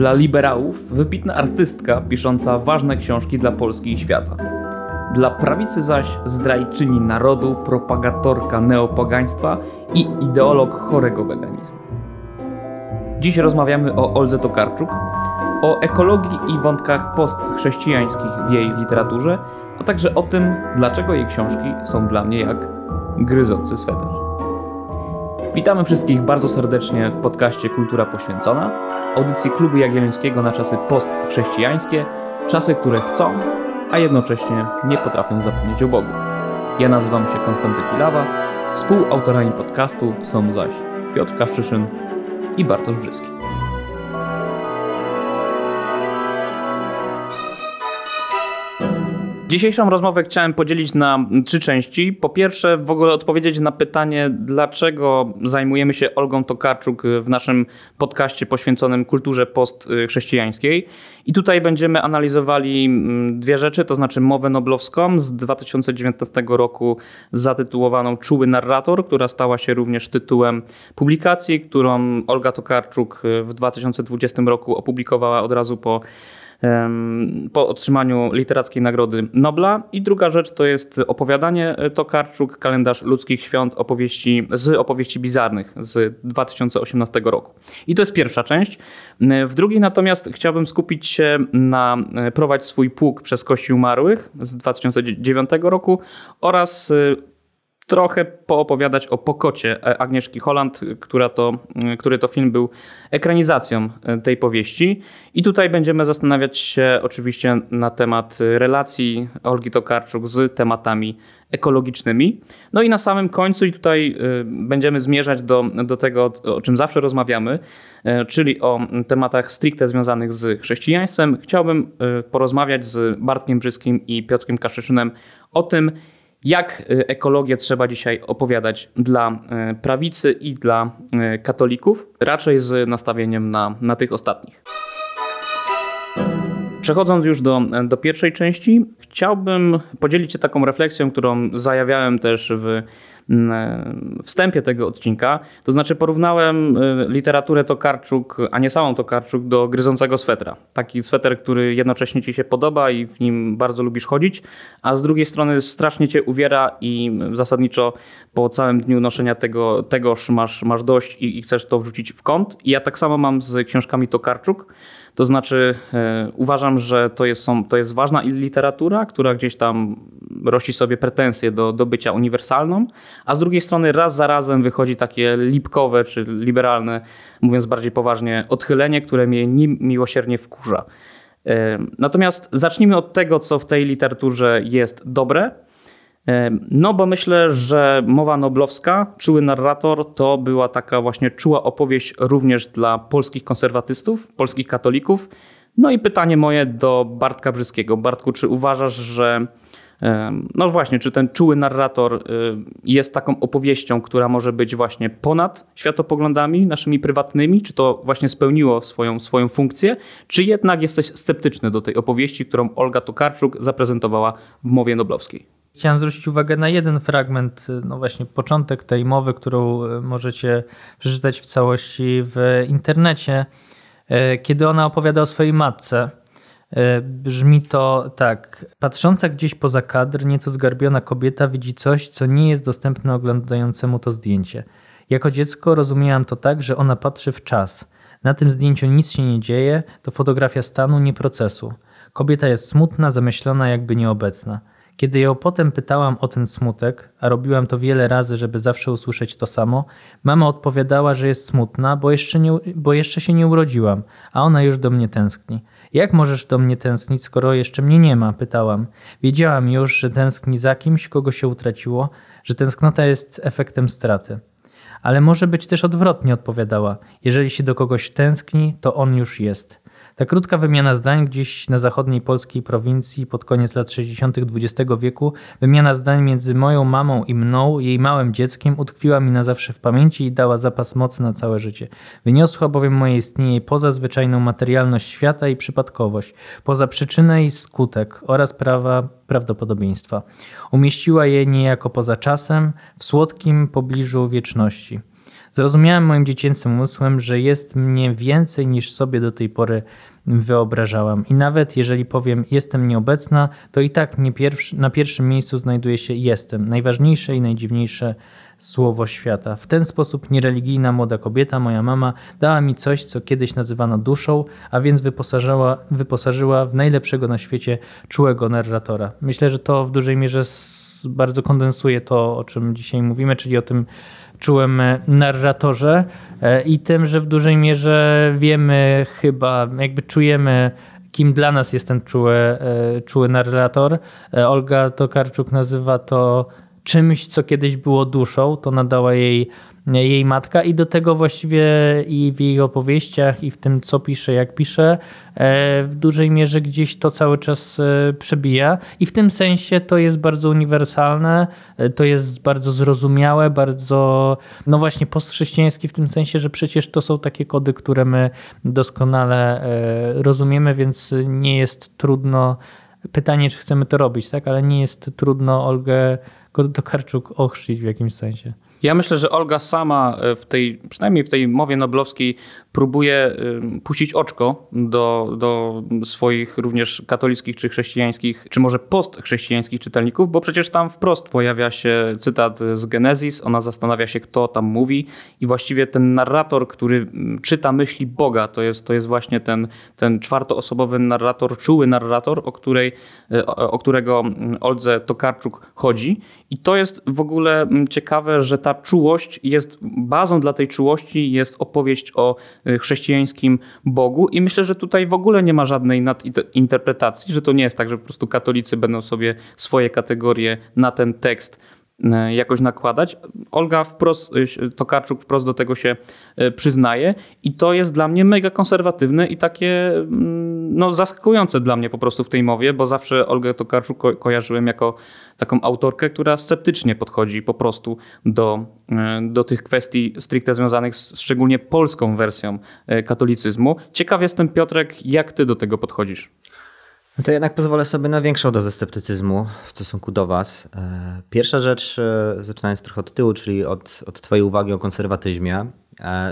Dla liberałów wybitna artystka pisząca ważne książki dla Polski i świata. Dla prawicy zaś zdrajczyni narodu, propagatorka neopagaństwa i ideolog chorego weganizmu. Dziś rozmawiamy o Olze Tokarczuk, o ekologii i wątkach postchrześcijańskich w jej literaturze, a także o tym, dlaczego jej książki są dla mnie jak gryzący sweter. Witamy wszystkich bardzo serdecznie w podcaście Kultura Poświęcona, audycji Klubu Jagiellońskiego na czasy postchrześcijańskie, czasy, które chcą, a jednocześnie nie potrafią zapomnieć o Bogu. Ja nazywam się Konstanty Pilawa, współautorami podcastu są zaś Piotr Kaszczyszyn i Bartosz Brzyski. Dzisiejszą rozmowę chciałem podzielić na trzy części. Po pierwsze, w ogóle odpowiedzieć na pytanie, dlaczego zajmujemy się Olgą Tokarczuk w naszym podcaście poświęconym kulturze postchrześcijańskiej. I tutaj będziemy analizowali mm, dwie rzeczy, to znaczy mowę noblowską z 2019 roku zatytułowaną Czuły narrator, która stała się również tytułem publikacji, którą Olga Tokarczuk w 2020 roku opublikowała od razu po po otrzymaniu literackiej nagrody Nobla. I druga rzecz to jest opowiadanie Tokarczuk, kalendarz ludzkich świąt opowieści, z opowieści bizarnych z 2018 roku. I to jest pierwsza część. W drugiej natomiast chciałbym skupić się na Prowadź swój pług przez kości umarłych z 2009 roku oraz trochę poopowiadać o Pokocie Agnieszki Holland, która to, który to film był ekranizacją tej powieści. I tutaj będziemy zastanawiać się oczywiście na temat relacji Olgi Tokarczuk z tematami ekologicznymi. No i na samym końcu, i tutaj będziemy zmierzać do, do tego, o czym zawsze rozmawiamy, czyli o tematach stricte związanych z chrześcijaństwem. Chciałbym porozmawiać z Bartkiem Brzyskim i Piotrkiem Kaszyszynem o tym, jak y, ekologię trzeba dzisiaj opowiadać dla y, prawicy i dla y, katolików, raczej z nastawieniem na, na tych ostatnich. Przechodząc już do, do pierwszej części, chciałbym podzielić się taką refleksją, którą zajawiałem też w wstępie tego odcinka. To znaczy porównałem y, literaturę Tokarczuk, a nie samą Tokarczuk, do gryzącego swetra. Taki sweter, który jednocześnie ci się podoba i w nim bardzo lubisz chodzić, a z drugiej strony strasznie cię uwiera i zasadniczo po całym dniu noszenia tego, tegoż masz, masz dość i, i chcesz to wrzucić w kąt. I ja tak samo mam z książkami Tokarczuk. To znaczy, e, uważam, że to jest, to jest ważna literatura, która gdzieś tam rości sobie pretensje do, do bycia uniwersalną, a z drugiej strony raz za razem wychodzi takie lipkowe czy liberalne, mówiąc bardziej poważnie, odchylenie, które mnie miłosiernie wkurza. E, natomiast zacznijmy od tego, co w tej literaturze jest dobre no bo myślę, że mowa noblowska, czuły narrator, to była taka właśnie czuła opowieść również dla polskich konserwatystów, polskich katolików. No i pytanie moje do Bartka Brzyskiego. Bartku, czy uważasz, że no właśnie, czy ten czuły narrator y, jest taką opowieścią, która może być właśnie ponad światopoglądami naszymi prywatnymi? Czy to właśnie spełniło swoją, swoją funkcję? Czy jednak jesteś sceptyczny do tej opowieści, którą Olga Tokarczuk zaprezentowała w mowie noblowskiej? Chciałem zwrócić uwagę na jeden fragment, no właśnie początek tej mowy, którą e, możecie przeczytać w całości w internecie, e, kiedy ona opowiada o swojej matce. Brzmi to tak. Patrząca gdzieś poza kadr, nieco zgarbiona kobieta widzi coś, co nie jest dostępne oglądającemu to zdjęcie. Jako dziecko rozumiałam to tak, że ona patrzy w czas. Na tym zdjęciu nic się nie dzieje, to fotografia stanu, nie procesu. Kobieta jest smutna, zamyślona, jakby nieobecna. Kiedy ją potem pytałam o ten smutek, a robiłam to wiele razy, żeby zawsze usłyszeć to samo, mama odpowiadała, że jest smutna, bo jeszcze, nie, bo jeszcze się nie urodziłam, a ona już do mnie tęskni. Jak możesz do mnie tęsknić, skoro jeszcze mnie nie ma? pytałam. Wiedziałam już, że tęskni za kimś, kogo się utraciło, że tęsknota jest efektem straty. Ale może być też odwrotnie, odpowiadała. Jeżeli się do kogoś tęskni, to on już jest. Ta krótka wymiana zdań gdzieś na zachodniej polskiej prowincji pod koniec lat 60. XX wieku, wymiana zdań między moją mamą i mną, jej małym dzieckiem, utkwiła mi na zawsze w pamięci i dała zapas mocy na całe życie. Wyniosła bowiem moje istnienie poza zwyczajną materialność świata i przypadkowość, poza przyczynę i skutek oraz prawa prawdopodobieństwa. Umieściła je niejako poza czasem, w słodkim pobliżu wieczności. Zrozumiałem moim dziecięcym umysłem, że jest mnie więcej niż sobie do tej pory wyobrażałam. I nawet jeżeli powiem jestem nieobecna, to i tak nie pierwszy, na pierwszym miejscu znajduje się jestem. Najważniejsze i najdziwniejsze słowo świata. W ten sposób niereligijna młoda kobieta, moja mama, dała mi coś, co kiedyś nazywano duszą, a więc wyposażyła, wyposażyła w najlepszego na świecie czułego narratora. Myślę, że to w dużej mierze bardzo kondensuje to, o czym dzisiaj mówimy, czyli o tym czułym narratorze e, i tym, że w dużej mierze wiemy chyba, jakby czujemy kim dla nas jest ten czuły, e, czuły narrator. E, Olga Tokarczuk nazywa to czymś, co kiedyś było duszą, to nadała jej jej matka i do tego właściwie i w jej opowieściach i w tym co pisze, jak pisze, e, w dużej mierze gdzieś to cały czas e, przebija i w tym sensie to jest bardzo uniwersalne, e, to jest bardzo zrozumiałe, bardzo no właśnie postchrześcijańskie w tym sensie, że przecież to są takie kody, które my doskonale rozumiemy, więc nie jest trudno pytanie, czy chcemy to robić, tak? Ale nie jest trudno Olgę Tokarczuk ochrzcić w jakimś sensie. Ja myślę, że Olga sama e, w tej, przynajmniej w tej mowie noblowskiej, próbuje puścić oczko do, do swoich również katolickich czy chrześcijańskich, czy może postchrześcijańskich czytelników, bo przecież tam wprost pojawia się cytat z Genezis, ona zastanawia się, kto tam mówi i właściwie ten narrator, który czyta myśli Boga, to jest, to jest właśnie ten, ten czwartoosobowy narrator, czuły narrator, o, której, e, o, którego Oldze Tokarczuk chodzi. I to jest w ogóle ciekawe, że ta czułość jest, bazą dla tej czułości jest opowieść o y, chrześcijańskim Bogu i myślę, że tutaj w ogóle nie ma żadnej nadinterpretacji, że to nie jest tak, że po prostu katolicy będą sobie swoje kategorie na ten tekst y, jakoś nakładać. Olga wprost, y, Tokarczuk wprost do tego się przyznaje i to jest dla mnie mega konserwatywne i takie mm, no, zaskakujące dla mnie po prostu w tej mowie, bo zawsze Olgę Tokarczuk ko kojarzyłem jako taką autorkę, która sceptycznie podchodzi po prostu do, e, do tych kwestii stricte związanych z szczególnie polską wersją e, katolicyzmu. Ciekaw jestem, Piotrek, jak ty do tego podchodzisz? No to jednak pozwolę sobie na większą dozę sceptycyzmu w stosunku do Was. E, pierwsza rzecz, zaczynając trochę od tyłu, czyli od, od Twojej uwagi o konserwatyzmie.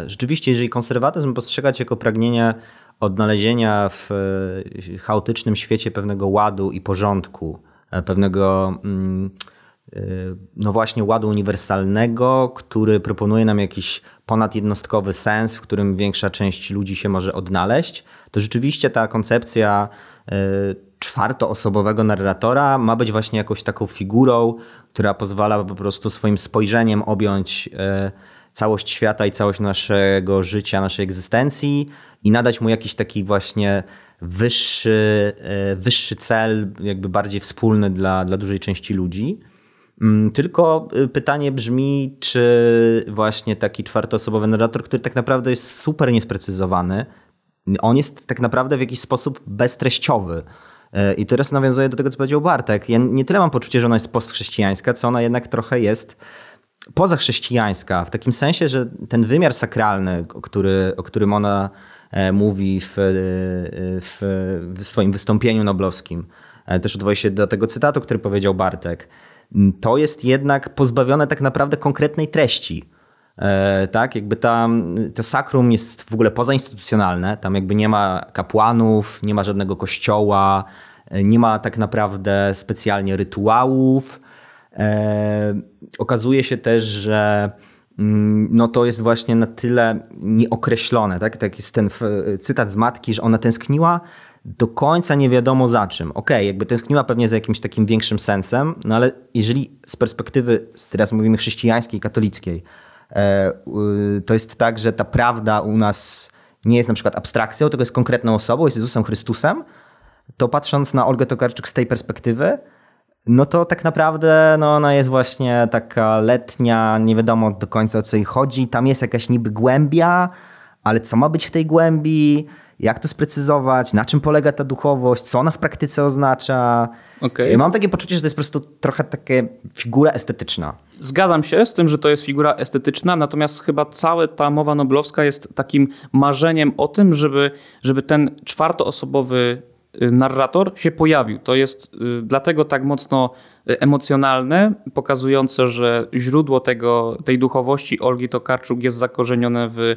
Rzeczywiście, jeżeli konserwatyzm postrzegać jako pragnienie odnalezienia w chaotycznym świecie pewnego ładu i porządku, E, pewnego mm, e, no właśnie ładu uniwersalnego, który proponuje nam jakiś ponadjednostkowy sens, w którym większa część ludzi się może odnaleźć, to rzeczywiście ta koncepcja e, czwartoosobowego narratora ma być właśnie jakąś taką figurą, która pozwala po prostu swoim spojrzeniem objąć całość świata i całość naszego życia, naszej egzystencji i nadać mu jakiś taki właśnie wyższy, e, wyższy cel, jakby bardziej wspólny dla, dla dużej części ludzi. Mm, tylko e, pytanie brzmi, czy właśnie taki czwartoosobowy narrator, który tak naprawdę jest super niesprecyzowany, on jest tak naprawdę w jakiś sposób beztreściowy. E, I teraz nawiązuję do tego, co powiedział Bartek. Ja nie tyle mam poczucie, że ona jest postchrześcijańska, co ona jednak trochę jest pozachrześcijańska, w takim sensie, że ten wymiar sakralny, o, który, o którym ona E, mówi w, e, w, w swoim wystąpieniu noblowskim. E, też odwołuję się do tego cytatu, który powiedział Bartek. To jest jednak pozbawione tak naprawdę konkretnej treści. Tak, jakby tam to sakrum jest w ogóle pozainstytucjonalne, tam jakby nie ma kapłanów, nie ma żadnego kościoła, nie ma tak naprawdę specjalnie rytuałów. Okazuje się też, że Mm, no to jest właśnie na tyle nieokreślone. Tak, tak jest ten cytat z matki, że ona tęskniła do końca nie wiadomo za czym. Okej, okay, jakby tęskniła pewnie za jakimś takim większym sensem, no ale jeżeli z perspektywy, teraz mówimy chrześcijańskiej, katolickiej, e, to jest tak, że ta prawda u nas nie jest na przykład abstrakcją, tylko jest konkretną osobą, jest Jezusem Chrystusem, to patrząc na Olgę Tokarczuk z tej perspektywy, no to tak naprawdę no ona jest właśnie taka letnia, nie wiadomo do końca o co jej chodzi. Tam jest jakaś niby głębia, ale co ma być w tej głębi? Jak to sprecyzować? Na czym polega ta duchowość? Co ona w praktyce oznacza? Okay. Mam takie poczucie, że to jest po prostu trochę taka figura estetyczna. Zgadzam się z tym, że to jest figura estetyczna, natomiast chyba cała ta mowa noblowska jest takim marzeniem o tym, żeby, żeby ten czwartoosobowy narrator się pojawił. To jest dlatego tak mocno emocjonalne, pokazujące, że źródło tego, tej duchowości Olgi Tokarczuk jest zakorzenione w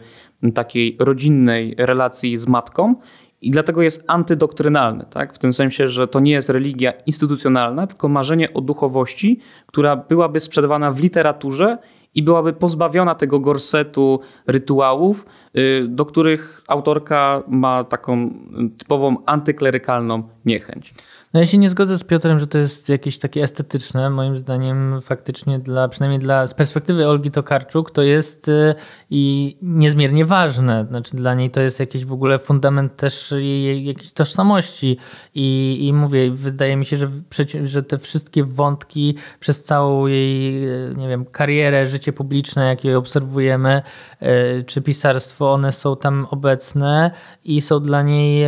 takiej rodzinnej relacji z matką i dlatego jest antydoktrynalny, tak? w tym sensie, że to nie jest religia instytucjonalna, tylko marzenie o duchowości, która byłaby sprzedawana w literaturze i byłaby pozbawiona tego gorsetu rytuałów, y, do których autorka ma taką typową antyklerykalną niechęć. No ja się nie zgodzę z Piotrem, że to jest jakieś takie estetyczne. Moim zdaniem faktycznie dla, przynajmniej dla, z perspektywy Olgi Tokarczuk to jest y, i niezmiernie ważne. Znaczy dla niej to jest jakiś w ogóle fundament też jej jakiejś tożsamości i, i mówię, wydaje mi się, że, że te wszystkie wątki przez całą jej, y, nie wiem, karierę, życie publiczne, jakie obserwujemy, y, czy pisarstwo, one są tam obecne i są dla niej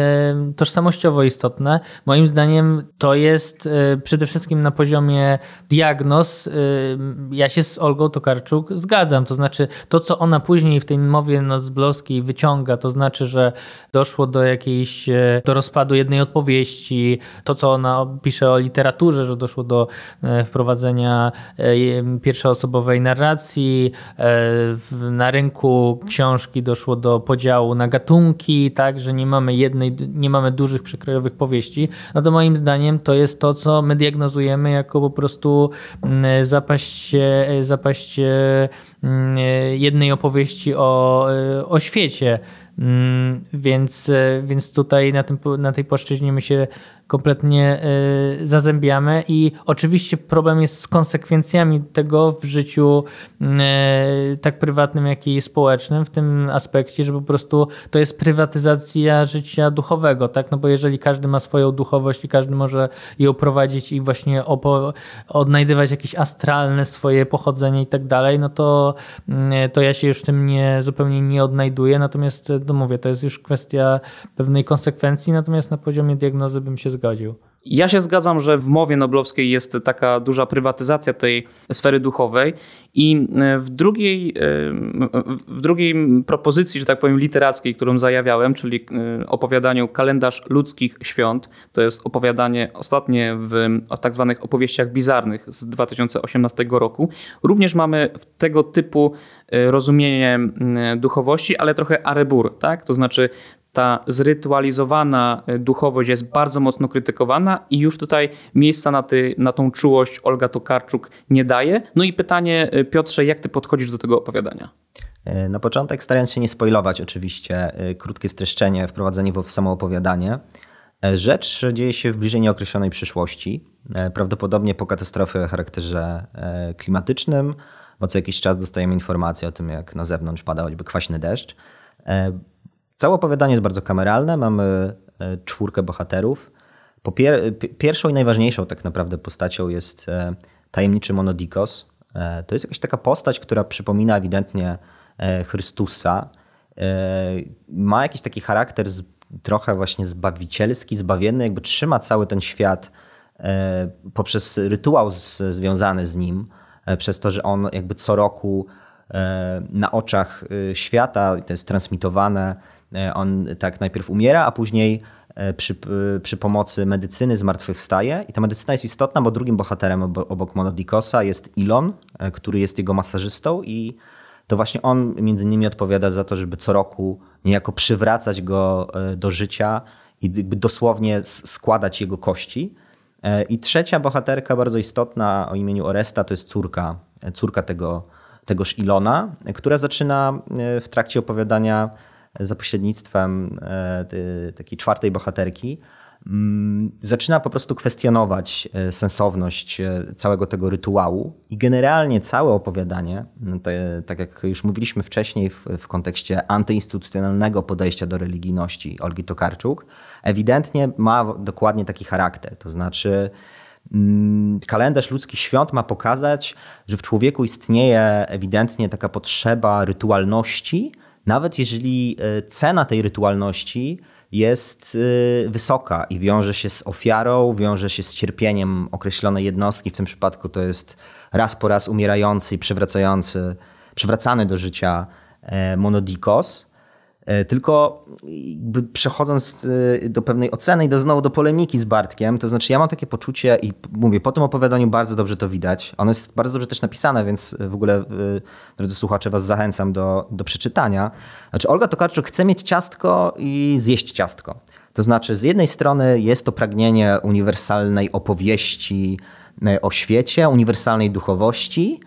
tożsamościowo istotne. Moim zdaniem to jest e, przede wszystkim na poziomie diagnoz. E, ja się z Olgą Tokarczuk zgadzam. To znaczy, to co ona później w tej mowie nocblowskiej wyciąga, to znaczy, że doszło do jakiejś, e, do rozpadu jednej odpowiedzi, to co ona pisze o literaturze, że doszło do wprowadzenia pierwszoosobowej narracji, na rynku książki doszło do podziału na gatunki, tak, że nie mamy jednej, nie mamy dużych przekrojowych powieści, no to moim zdaniem to jest to, co my diagnozujemy jako po prostu mm, zapaść, zapaść mm, jednej opowieści o, o świecie. Mm, więc, więc tutaj na, tym, na tej płaszczyźnie my się kompletnie y, zazębiamy i oczywiście problem jest z konsekwencjami tego w życiu y, tak prywatnym, jak i społecznym w tym aspekcie, że po prostu to jest prywatyzacja życia duchowego, tak? No bo jeżeli każdy ma swoją duchowość i każdy może ją prowadzić i właśnie odnajdywać jakieś astralne swoje pochodzenie i tak dalej, no to, y, to ja się już w tym nie, zupełnie nie odnajduję, natomiast no mówię, to jest już kwestia pewnej konsekwencji, natomiast na poziomie diagnozy bym się zgodził. Ja się zgadzam, że w mowie noblowskiej jest taka duża prywatyzacja tej sfery duchowej i e, w drugiej, e, w drugiej propozycji, że tak powiem, literackiej, którą zajawiałem, czyli e, opowiadaniu Kalendarz ludzkich świąt, to jest opowiadanie ostatnie w tak zwanych opowieściach bizarnych z 2018 roku, również mamy tego typu rozumienie duchowości, ale trochę arebur, tak? To znaczy ta zrytualizowana e, duchowość jest bardzo mocno krytykowana i już tutaj miejsca na, ty, na tą czułość Olga Tokarczuk nie daje. No i pytanie, e, Piotrze, jak ty podchodzisz do tego opowiadania? E, na początek, starając się nie spoilować oczywiście, krótkie streszczenie, wprowadzenie w samo opowiadanie. Rzecz dzieje się w bliżej nieokreślonej przyszłości, prawdopodobnie po katastrofie o charakterze klimatycznym, bo co jakiś czas dostajemy informacje o tym, jak na zewnątrz pada choćby kwaśny deszcz. Całe opowiadanie jest bardzo kameralne. Mamy e, czwórkę bohaterów. Pierwszą i najważniejszą tak naprawdę postacią jest e, tajemniczy Monodikos. E, to jest jakaś taka postać, która przypomina ewidentnie Chrystusa. Ma jakiś taki charakter z, trochę właśnie zbawicielski, zbawienny, jakby trzyma cały ten świat poprzez rytuał z, związany z nim, przez to, że on jakby co roku na oczach świata, to jest transmitowane, on tak najpierw umiera, a później e, przy, przy pomocy medycyny zmartwychwstaje. I ta medycyna jest istotna, bo drugim bohaterem obok Monodikosa jest Ilon, e, który jest jego masażystą i to właśnie on między innymi odpowiada za to, żeby co roku niejako przywracać go do życia i dosłownie składać jego kości. I trzecia bohaterka bardzo istotna o imieniu Oresta to jest córka, córka tego, tegoż Ilona, która zaczyna w trakcie opowiadania za pośrednictwem e, takiej czwartej bohaterki, mm, zaczyna po prostu kwestionować e, sensowność e, całego tego rytuału i generalnie całe opowiadanie, mm, tak jak już mówiliśmy wcześniej w, w kontekście antyinstytucjonalnego podejścia do religijności Olgi Tokarczuk, ewidentnie ma dokładnie taki charakter. To znaczy mm, kalendarz ludzkich świąt ma pokazać, że w człowieku istnieje ewidentnie taka potrzeba rytualności, nawet jeżeli e, cena tej rytualności jest e, wysoka i wiąże się z ofiarą, wiąże się z cierpieniem określonej jednostki, w tym przypadku to jest raz po raz umierający i przywracający, przywracany do życia e, Monodikos. E, tylko przechodząc e, do pewnej oceny i do, znowu do polemiki z Bartkiem, to znaczy ja mam takie poczucie i mówię, po tym opowiadaniu bardzo dobrze to widać. Ono jest bardzo dobrze też napisane, więc w ogóle, e, drodzy słuchacze, was zachęcam do, do przeczytania. Znaczy Olga Tokarczuk chce mieć ciastko i zjeść ciastko. To znaczy z jednej strony jest to pragnienie uniwersalnej opowieści o świecie, uniwersalnej duchowości,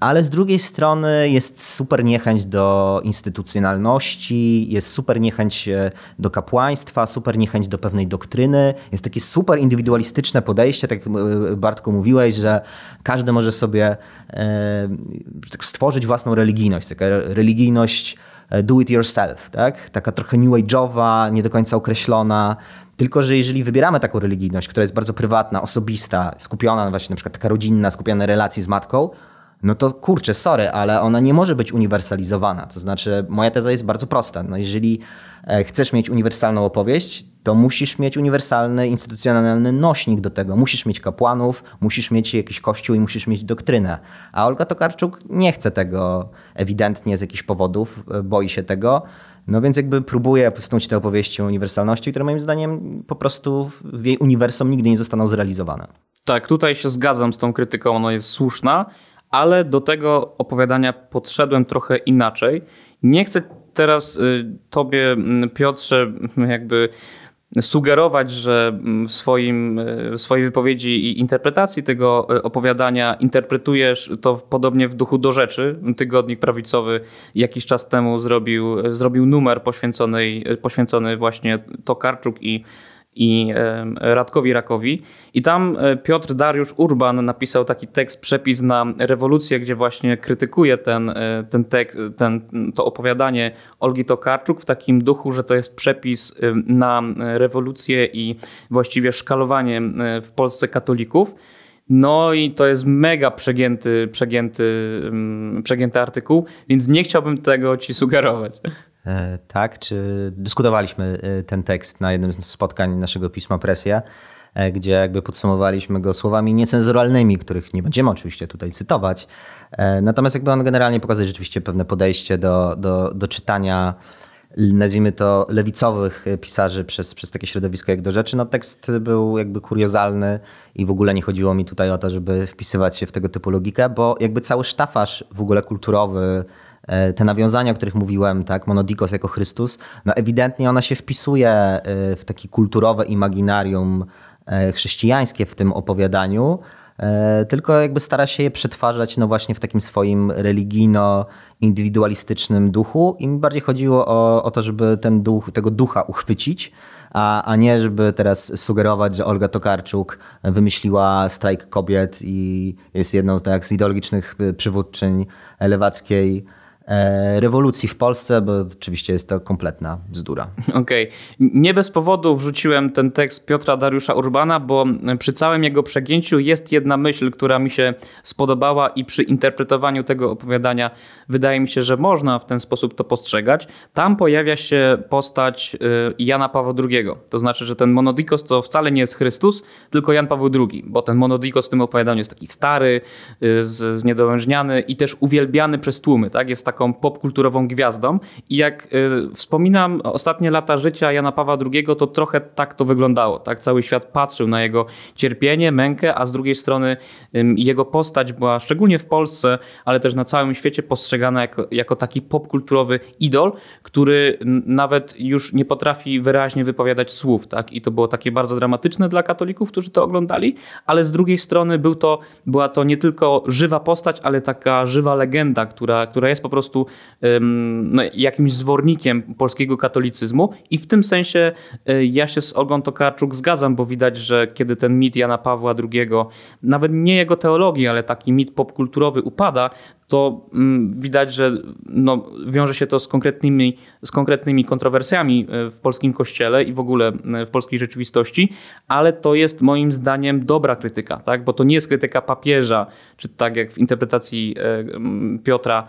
ale z drugiej strony jest super niechęć do instytucjonalności, jest super niechęć e, do kapłaństwa, super niechęć do pewnej doktryny. Jest takie super indywidualistyczne podejście, tak jak e, Bartku mówiłeś, że każdy może sobie e, stworzyć własną religijność, taka religijność do it yourself, tak? taka trochę new age'owa, nie do końca określona. Tylko, że jeżeli wybieramy taką religijność, która jest bardzo prywatna, osobista, skupiona właśnie na przykład taka rodzinna, skupiona na relacji z matką, no to kurczę, sorry, ale ona nie może być uniwersalizowana. To znaczy, moja teza jest bardzo prosta. No jeżeli e, chcesz mieć uniwersalną opowieść, to musisz mieć uniwersalny, instytucjonalny nośnik do tego. Musisz mieć kapłanów, musisz mieć jakiś kościół i musisz mieć doktrynę. A Olga Tokarczuk nie chce tego ewidentnie z jakichś powodów, e, boi się tego. No więc jakby próbuje snuć te opowieści o uniwersalności, które moim zdaniem po prostu w jej uniwersum nigdy nie zostaną zrealizowane. Tak, tutaj się zgadzam z tą krytyką, ona jest słuszna, ale do tego opowiadania podszedłem trochę inaczej. Nie chcę teraz y, tobie, Piotrze, jakby sugerować, że w, swoim, y, w swojej wypowiedzi i interpretacji tego y, opowiadania interpretujesz to podobnie w duchu do rzeczy. Tygodnik prawicowy jakiś czas temu zrobił, zrobił numer poświęcony, poświęcony właśnie Tokarczuk i i Radkowi Rakowi. I tam e, Piotr Dariusz Urban napisał taki tekst, przepis na rewolucję, gdzie właśnie krytykuje ten, e, ten, tek, ten, to opowiadanie Olgi Tokarczuk w takim duchu, że to jest przepis na rewolucję i właściwie szkalowanie w Polsce katolików. No i to jest mega przegięty, przegięty, przegięty artykuł, więc nie chciałbym tego ci sugerować. E, tak, czy dyskutowaliśmy e, ten tekst na jednym z spotkań naszego pisma Presja, e, gdzie jakby podsumowaliśmy go słowami niecenzuralnymi, których nie będziemy oczywiście tutaj cytować. Natomiast jakby on generalnie pokazuje rzeczywiście pewne podejście do, do, do czytania nazwijmy to lewicowych pisarzy przez, przez takie środowisko jak do rzeczy. No tekst był jakby kuriozalny i w ogóle nie chodziło mi tutaj o to, żeby wpisywać się w tego typu logikę, bo jakby cały sztafaż w ogóle kulturowy, te nawiązania, o których mówiłem, tak, Monodikos jako Chrystus, no ewidentnie ona się wpisuje e, w takie kulturowe imaginarium e, chrześcijańskie w tym opowiadaniu, tylko jakby stara się je przetwarzać no właśnie w takim swoim religijno-indywidualistycznym duchu. I mi bardziej chodziło o, o to, żeby ten duch, tego ducha uchwycić, a, a nie żeby teraz sugerować, że Olga Tokarczuk wymyśliła strajk kobiet i jest jedną tak, z ideologicznych przywódczyń lewackiej E, rewolucji w Polsce, bo oczywiście jest to kompletna bzdura. Okej. Okay. Nie bez powodu wrzuciłem ten tekst Piotra Dariusza Urbana, bo przy całym jego przegięciu jest jedna myśl, która mi się spodobała i przy interpretowaniu tego opowiadania wydaje mi się, że można w ten sposób to postrzegać. Tam pojawia się postać y, Jana Pawła II. To znaczy, że ten monodikos to wcale nie jest Chrystus, tylko Jan Paweł II, bo ten monodikos w tym opowiadaniu jest taki stary, y, zniedołężniany i też uwielbiany przez tłumy. Tak? Jest taką popkulturową gwiazdą. I jak y, wspominam ostatnie lata życia Jana Pawła II, to trochę tak to wyglądało. Tak? Cały świat patrzył na jego cierpienie, mękę, a z drugiej strony jego postać była szczególnie w Polsce, ale też na całym świecie postrzegana jako, jako taki popkulturowy idol, który nawet już nie potrafi wyraźnie wypowiadać słów. Tak? I to było takie bardzo dramatyczne dla katolików, którzy to oglądali, ale z drugiej strony był to, była to nie tylko żywa postać, ale taka żywa legenda, która, która jest po prostu prostu no, jakimś zwornikiem polskiego katolicyzmu i w tym sensie e, ja się z Olgą Tokarczuk zgadzam, bo widać, że kiedy ten mit Jana Pawła II, nawet nie jego teologii, ale taki mit popkulturowy upada, to mm, widać, że no, wiąże się to z konkretnymi, z konkretnymi kontrowersjami e, w polskim kościele i w ogóle e, w polskiej rzeczywistości, ale to jest moim zdaniem dobra krytyka, tak? bo to nie jest krytyka papieża, czy tak jak w interpretacji Piotra,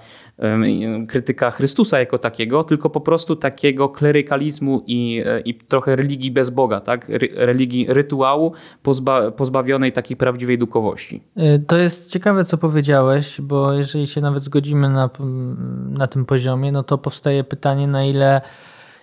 krytyka Chrystusa jako takiego, tylko po prostu takiego klerykalizmu i, i trochę religii bez Boga, tak? religii rytuału pozba pozbawionej takiej prawdziwej duchowości. Y, to jest ciekawe, co powiedziałeś, bo jeżeli się nawet zgodzimy na, na tym poziomie, no to powstaje pytanie, na ile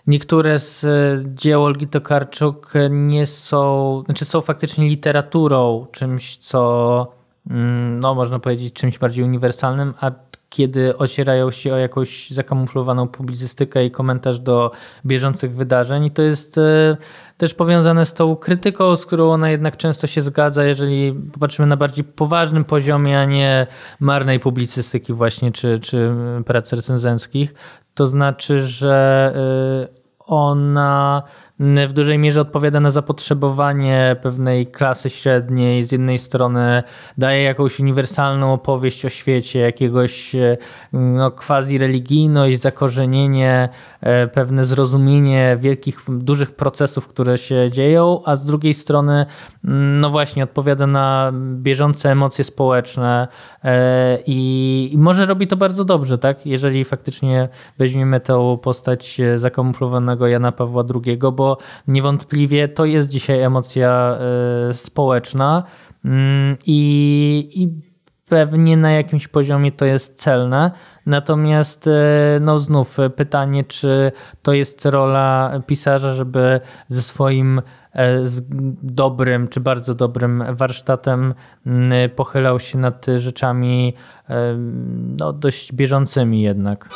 niektóre z dzieł Olgi Tokarczuk nie są, znaczy są faktycznie literaturą, czymś, co mm, no, można powiedzieć czymś bardziej uniwersalnym, a kiedy ocierają się o jakąś zakamuflowaną publicystykę i komentarz do bieżących wydarzeń. I to jest e, też powiązane z tą krytyką, z którą ona jednak często się zgadza, jeżeli popatrzymy na bardziej poważnym poziomie, a nie marnej publicystyki właśnie, czy, czy prac recenzenckich. To znaczy, że e, ona w dużej mierze odpowiada na zapotrzebowanie pewnej klasy średniej. Z jednej strony daje jakąś uniwersalną opowieść o świecie, jakiegoś e, no, quasi-religijność, zakorzenienie, e, pewne zrozumienie wielkich, dużych procesów, które się dzieją, a z drugiej strony mm, no właśnie odpowiada na bieżące emocje społeczne e, i, i może robi to bardzo dobrze, tak? Jeżeli faktycznie weźmiemy tę postać zakamuflowanego Jana Pawła II, bo niewątpliwie to jest dzisiaj emocja e, społeczna mm, i, i pewnie na jakimś poziomie to jest celne. Natomiast e, no znów pytanie, czy to jest rola pisarza, żeby ze swoim e, z dobrym czy bardzo dobrym warsztatem mm, pochylał się nad rzeczami no, dość bieżącymi jednak.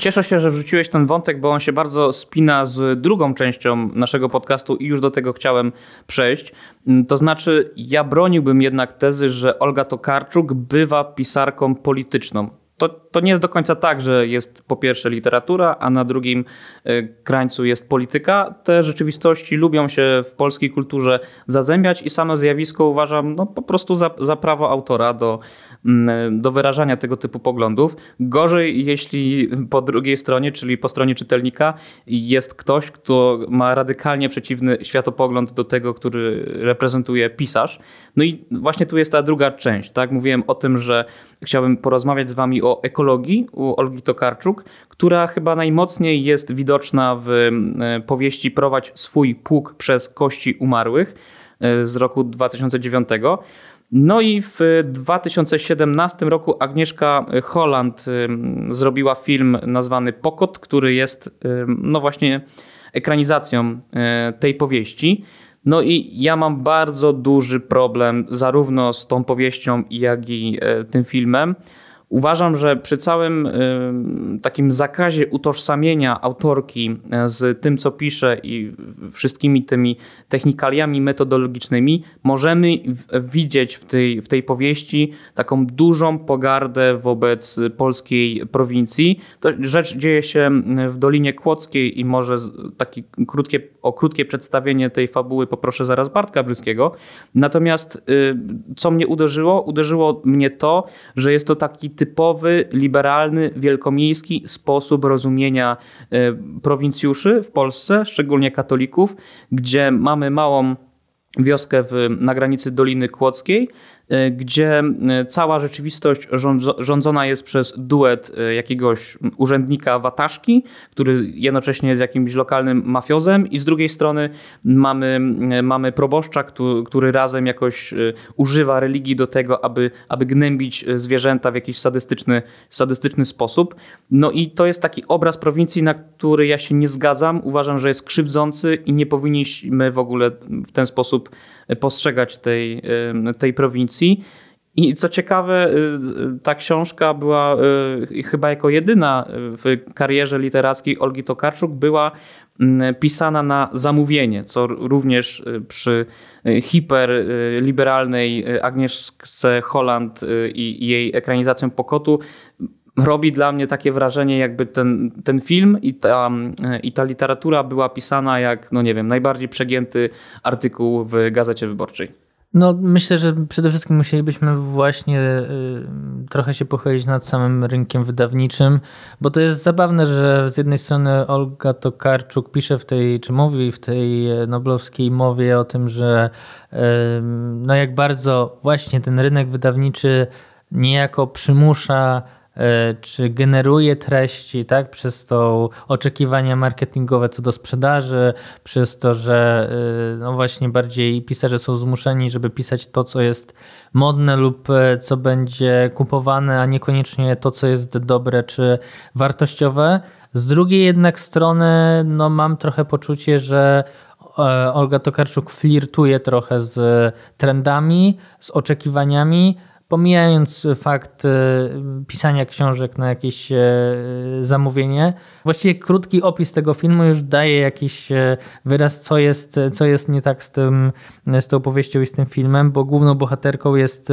Cieszę się, że wrzuciłeś ten wątek, bo on się bardzo spina z drugą częścią naszego podcastu i już do tego chciałem przejść. Mm, to znaczy, ja broniłbym jednak tezy, że Olga Tokarczuk bywa pisarką polityczną to, to nie jest do końca tak, że jest po pierwsze literatura, a na drugim e, krańcu jest polityka. Te rzeczywistości lubią się w polskiej kulturze zazębiać i samo zjawisko uważam no, po prostu za, za prawo autora do, mm, do wyrażania tego typu poglądów. Gorzej, jeśli po drugiej stronie, czyli po stronie czytelnika, jest ktoś, kto ma radykalnie przeciwny światopogląd do tego, który reprezentuje pisarz. No i właśnie tu jest ta druga część. Tak? Mówiłem o tym, że chciałbym porozmawiać z wami o ekologii u Olgi Tokarczuk, która chyba najmocniej jest widoczna w e, powieści Prowadź swój pług przez kości umarłych e, z roku 2009. No i w 2017 roku Agnieszka Holland e, zrobiła film nazwany Pokot, który jest no właśnie ekranizacją tej powieści. No i ja mam bardzo duży problem zarówno z tą powieścią, jak i tym filmem. Uważam, że przy całym takim zakazie utożsamienia autorki e, z tym, co pisze i wszystkimi tymi technikaliami metodologicznymi, możemy widzieć w tej, w tej powieści taką dużą pogardę wobec polskiej prowincji. To rzecz dzieje się w Dolinie Kłodzkiej i może takie krótkie, o krótkie przedstawienie tej fabuły poproszę zaraz Bartka Bryskiego. Natomiast y, co mnie uderzyło? Uderzyło mnie to, że jest to taki typowy, liberalny, wielkomiejski sposób rozumienia e, prowincjuszy w Polsce, szczególnie katolików, gdzie mamy małą wioskę w, na granicy Doliny Kłodzkiej, E, gdzie e, cała rzeczywistość rządzona jest przez duet e, jakiegoś urzędnika Wataszki, który jednocześnie jest jakimś lokalnym mafiozem i z drugiej strony mamy, mamy proboszcza, który, który razem jakoś używa religii do tego, aby, aby gnębić zwierzęta w jakiś sadystyczny, sadystyczny sposób. No i to jest taki obraz prowincji, na który ja się nie zgadzam. Uważam, że jest krzywdzący i nie powinniśmy w ogóle w ten sposób postrzegać tej, tej prowincji. I co ciekawe, y, ta książka była chyba jako jedyna w karierze literackiej Olgi Tokarczuk była pisana na zamówienie, co również przy hiperliberalnej Agnieszce Holland i jej ekranizacją Pokotu robi dla mnie takie wrażenie, jakby ten, ten film i ta, i ta literatura była pisana jak, no nie wiem, najbardziej przegięty artykuł w Gazecie Wyborczej. No, myślę, że przede wszystkim musielibyśmy właśnie y, trochę się pochylić nad samym rynkiem wydawniczym, bo to jest zabawne, że z jednej strony Olga Tokarczuk pisze w tej, czy mówi w tej noblowskiej mowie o tym, że no jak bardzo właśnie ten rynek wydawniczy niejako przymusza czy generuje treści, tak, przez to oczekiwania marketingowe co do sprzedaży, przez to, że e, no właśnie bardziej pisarze są zmuszeni, żeby pisać to, co jest modne lub e, co będzie kupowane, a niekoniecznie to, co jest dobre czy wartościowe. Z drugiej jednak strony, no mam trochę poczucie, że Olga Tokarczuk flirtuje trochę z trendami, z oczekiwaniami, pomijając fakt e, pisania książek na jakieś e, zamówienie, właściwie krótki opis tego filmu już daje jakiś e, wyraz, co jest, co jest nie tak z, tym, z tą opowieścią i z tym filmem, bo główną bohaterką jest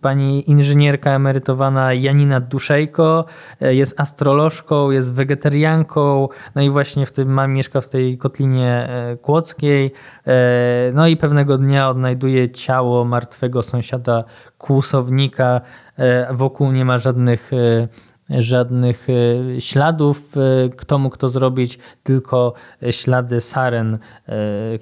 pani inżynierka emerytowana Janina Duszejko, jest astrolożką, jest wegetarianką, no i właśnie w tym ma, mieszka w tej kotlinie kłodzkiej, no i pewnego dnia odnajduje ciało martwego sąsiada kłusownika, e, wokół nie ma żadnych e, żadnych e, śladów, kto mógł to zrobić, tylko ślady saren,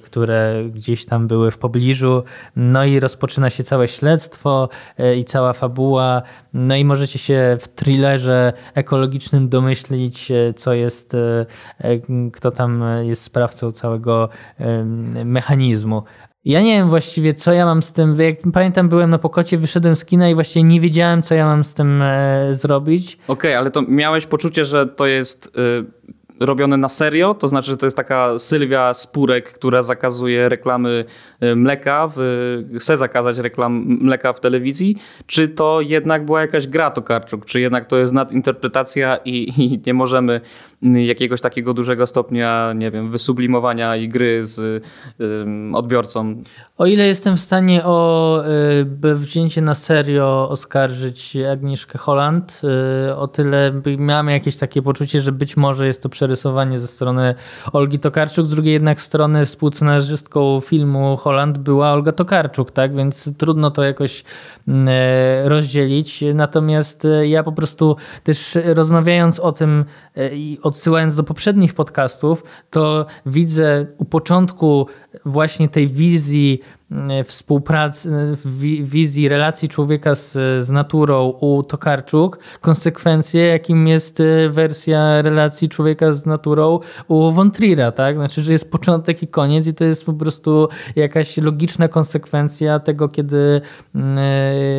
które gdzieś tam były w pobliżu. No i rozpoczyna się całe śledztwo i cała fabuła. No i możecie się w thrillerze ekologicznym domyślić, co jest, kto tam jest sprawcą całego mechanizmu. Ja nie wiem właściwie, co ja mam z tym. Jak pamiętam, byłem na pokocie, wyszedłem z kina i właściwie nie wiedziałem, co ja mam z tym e, zrobić. Okej, okay, ale to miałeś poczucie, że to jest. Y robione na serio, to znaczy, że to jest taka Sylwia Spurek, która zakazuje reklamy y, mleka, w, chce zakazać reklam mleka w telewizji, czy to jednak była jakaś gra Tokarczuk, czy jednak to jest nadinterpretacja i, i nie możemy jakiegoś takiego dużego stopnia, nie wiem, wysublimowania i gry z y, odbiorcą. O ile jestem w stanie o y, wzięcie na serio oskarżyć Agnieszkę Holland, y, o tyle miałem jakieś takie poczucie, że być może jest to przerysowanie ze strony Olgi Tokarczuk, z drugiej jednak strony współscenarzystką filmu Holland była Olga Tokarczuk, tak, więc trudno to jakoś mm, e, rozdzielić. Natomiast e, ja po prostu też rozmawiając o tym e, i odsyłając do poprzednich podcastów, to widzę u początku właśnie tej wizji współpracy, e, wizji relacji człowieka z, z naturą u Tokarczuk, konsekwencje, jakim jest e, wersja relacji człowieka z naturą u Von Trier'a, tak? Znaczy, że jest początek i koniec i to jest po prostu jakaś logiczna konsekwencja tego, kiedy,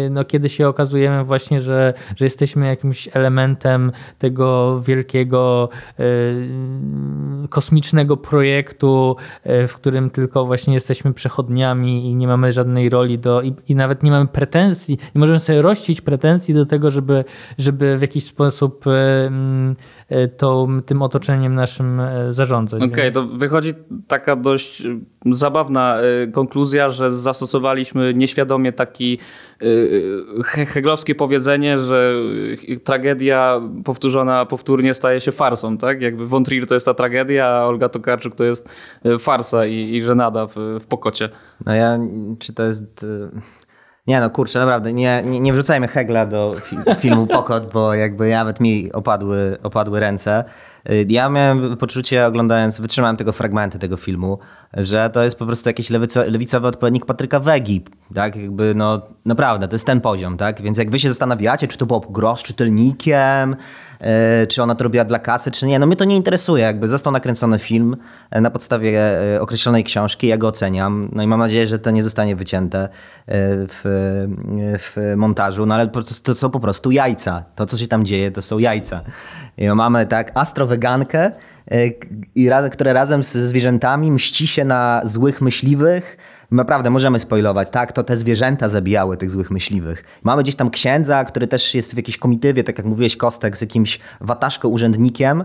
no, kiedy się okazujemy właśnie, że, że jesteśmy jakimś elementem tego wielkiego kosmicznego projektu, w którym tylko właśnie jesteśmy przechodniami i nie mamy żadnej roli do, i, i, nawet nie mamy pretensji, nie możemy sobie rościć pretensji do tego, żeby, żeby w jakiś sposób e, e, to, tym otoczeniem naszym e, zarządzać. Okej, okay, to wychodzi taka dość zabawna konkluzja, że zastosowaliśmy nieświadomie taki heglowskie powiedzenie, że tragedia powtórzona powtórnie staje się farsą, tak? Jakby Von Trier to jest ta tragedia, a Olga Tokarczuk to jest farsa i, i żenada w, w pokocie. No ja, czy to jest... Nie no, kurczę, naprawdę, nie, nie, nie wrzucajmy Hegla do fi filmu Pokot, bo jakby nawet mi opadły, opadły ręce. Y, ja miałem poczucie, oglądając, wytrzymałem tego fragmenty tego filmu, że to jest po prostu jakiś lewico, lewicowy odpowiednik Patryka Wegi, tak? Jakby, no, naprawdę, to jest ten poziom, tak? Więc jak wy się zastanawiacie, czy to było gros czytelnikiem, yy, czy ona to robiła dla kasy, czy nie, no mnie to nie interesuje, jakby został nakręcony film e, na podstawie e, określonej książki, ja go oceniam, no i mam nadzieję, że to nie zostanie wycięte w, w montażu, no ale to są po prostu jajca. To, co się tam dzieje, to są jajca. I mamy tak astrowegankę, i raz, które razem ze zwierzętami mści się na złych myśliwych. Naprawdę możemy spoilować, tak? To te zwierzęta zabijały tych złych myśliwych. Mamy gdzieś tam księdza, który też jest w jakiejś komitywie, tak jak mówiłeś, Kostek, z jakimś wataszką urzędnikiem.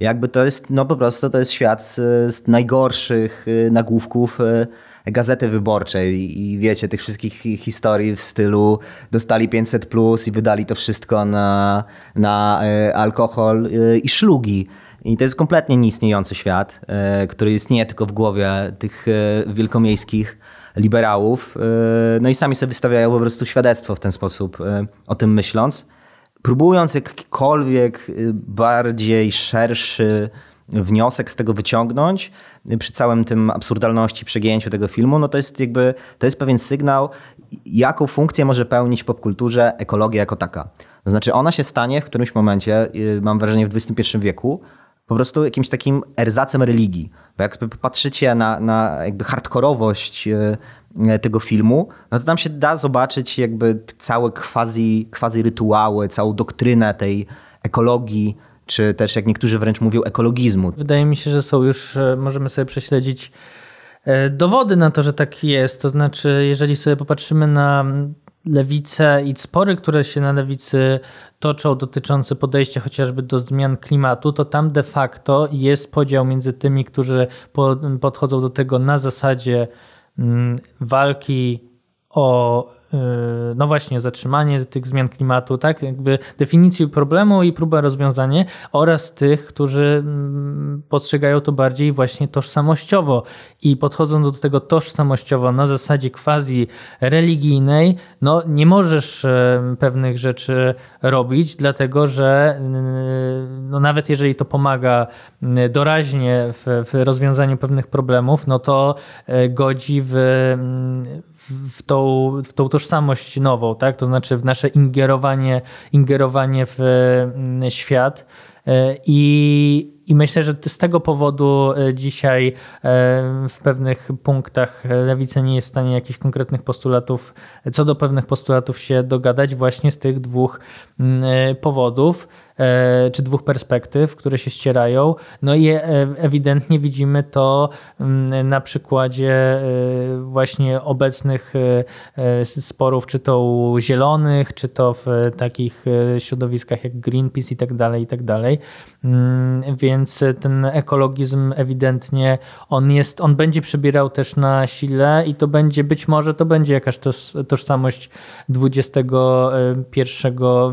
Jakby to jest, no po prostu to jest świat z, z najgorszych y, nagłówków y, Gazety Wyborczej i wiecie, tych wszystkich historii w stylu dostali 500 plus i wydali to wszystko na, na y, alkohol i szlugi. I to jest kompletnie nieistniejący świat, e, który istnieje tylko w głowie tych e, wielkomiejskich liberałów. E, no i sami sobie wystawiają po prostu świadectwo w ten sposób, o tym myśląc. Próbując jakikolwiek bardziej szerszy wniosek z tego wyciągnąć przy całym tym absurdalności przegięciu tego filmu, no to jest jakby, to jest pewien sygnał, jaką funkcję może pełnić w popkulturze ekologia jako taka. To znaczy ona się stanie w którymś momencie, y, mam wrażenie w XXI wieku, po prostu jakimś takim erzacem religii. Bo jak patrzycie na, na jakby hardkorowość y, tego filmu, no to tam się da zobaczyć jakby całe quasi, quasi rytuały, całą doktrynę tej ekologii, czy też jak niektórzy wręcz mówią ekologizmu. Wydaje mi się, że są już, e, możemy sobie prześledzić e, dowody na to, że tak jest. To znaczy, jeżeli sobie popatrzymy na lewicę i spory, które się na lewicy toczą dotyczące podejścia chociażby do zmian klimatu, to tam de facto jest podział między tymi, którzy podchodzą do tego na zasadzie mm, walki o no właśnie, zatrzymanie tych zmian klimatu, tak? Jakby definicji problemu i próba rozwiązania oraz tych, którzy mm, postrzegają to bardziej właśnie tożsamościowo i podchodzą do tego tożsamościowo na zasadzie quasi religijnej, no nie możesz e, pewnych rzeczy robić, dlatego że yy, no nawet jeżeli to pomaga doraźnie w, w rozwiązaniu pewnych problemów, no to godzi w, w tą, w tą tożsamość nową, tak? to znaczy w nasze ingerowanie, ingerowanie w mm, świat. E, I, I myślę, że z tego powodu e, dzisiaj e, w pewnych punktach lewica nie jest w stanie jakichś konkretnych postulatów, co do pewnych postulatów się dogadać, właśnie z tych dwóch mm, powodów. E, czy dwóch perspektyw, które się ścierają. No i e, ewidentnie widzimy to mm, na przykładzie e, właśnie obecnych sporów, czy to u zielonych, czy to w takich środowiskach jak Greenpeace i tak dalej, i tak dalej. Mm, więc ten ekologizm ewidentnie on jest, on będzie przybierał też na sile i to będzie, być może to będzie jakaś tożsamość XXI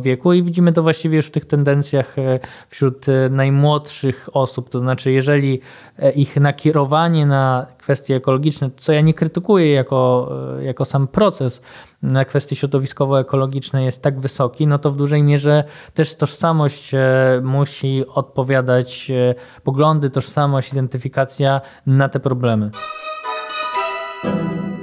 wieku i widzimy to właściwie już w tych tendencjach tendencjach e, wśród e, najmłodszych osób. To znaczy, jeżeli e, ich nakierowanie na kwestie ekologiczne, co ja nie krytykuję jako, jako sam proces, na kwestie środowiskowo-ekologiczne jest tak wysoki, no to w dużej mierze też tożsamość musi odpowiadać, poglądy, tożsamość, identyfikacja na te problemy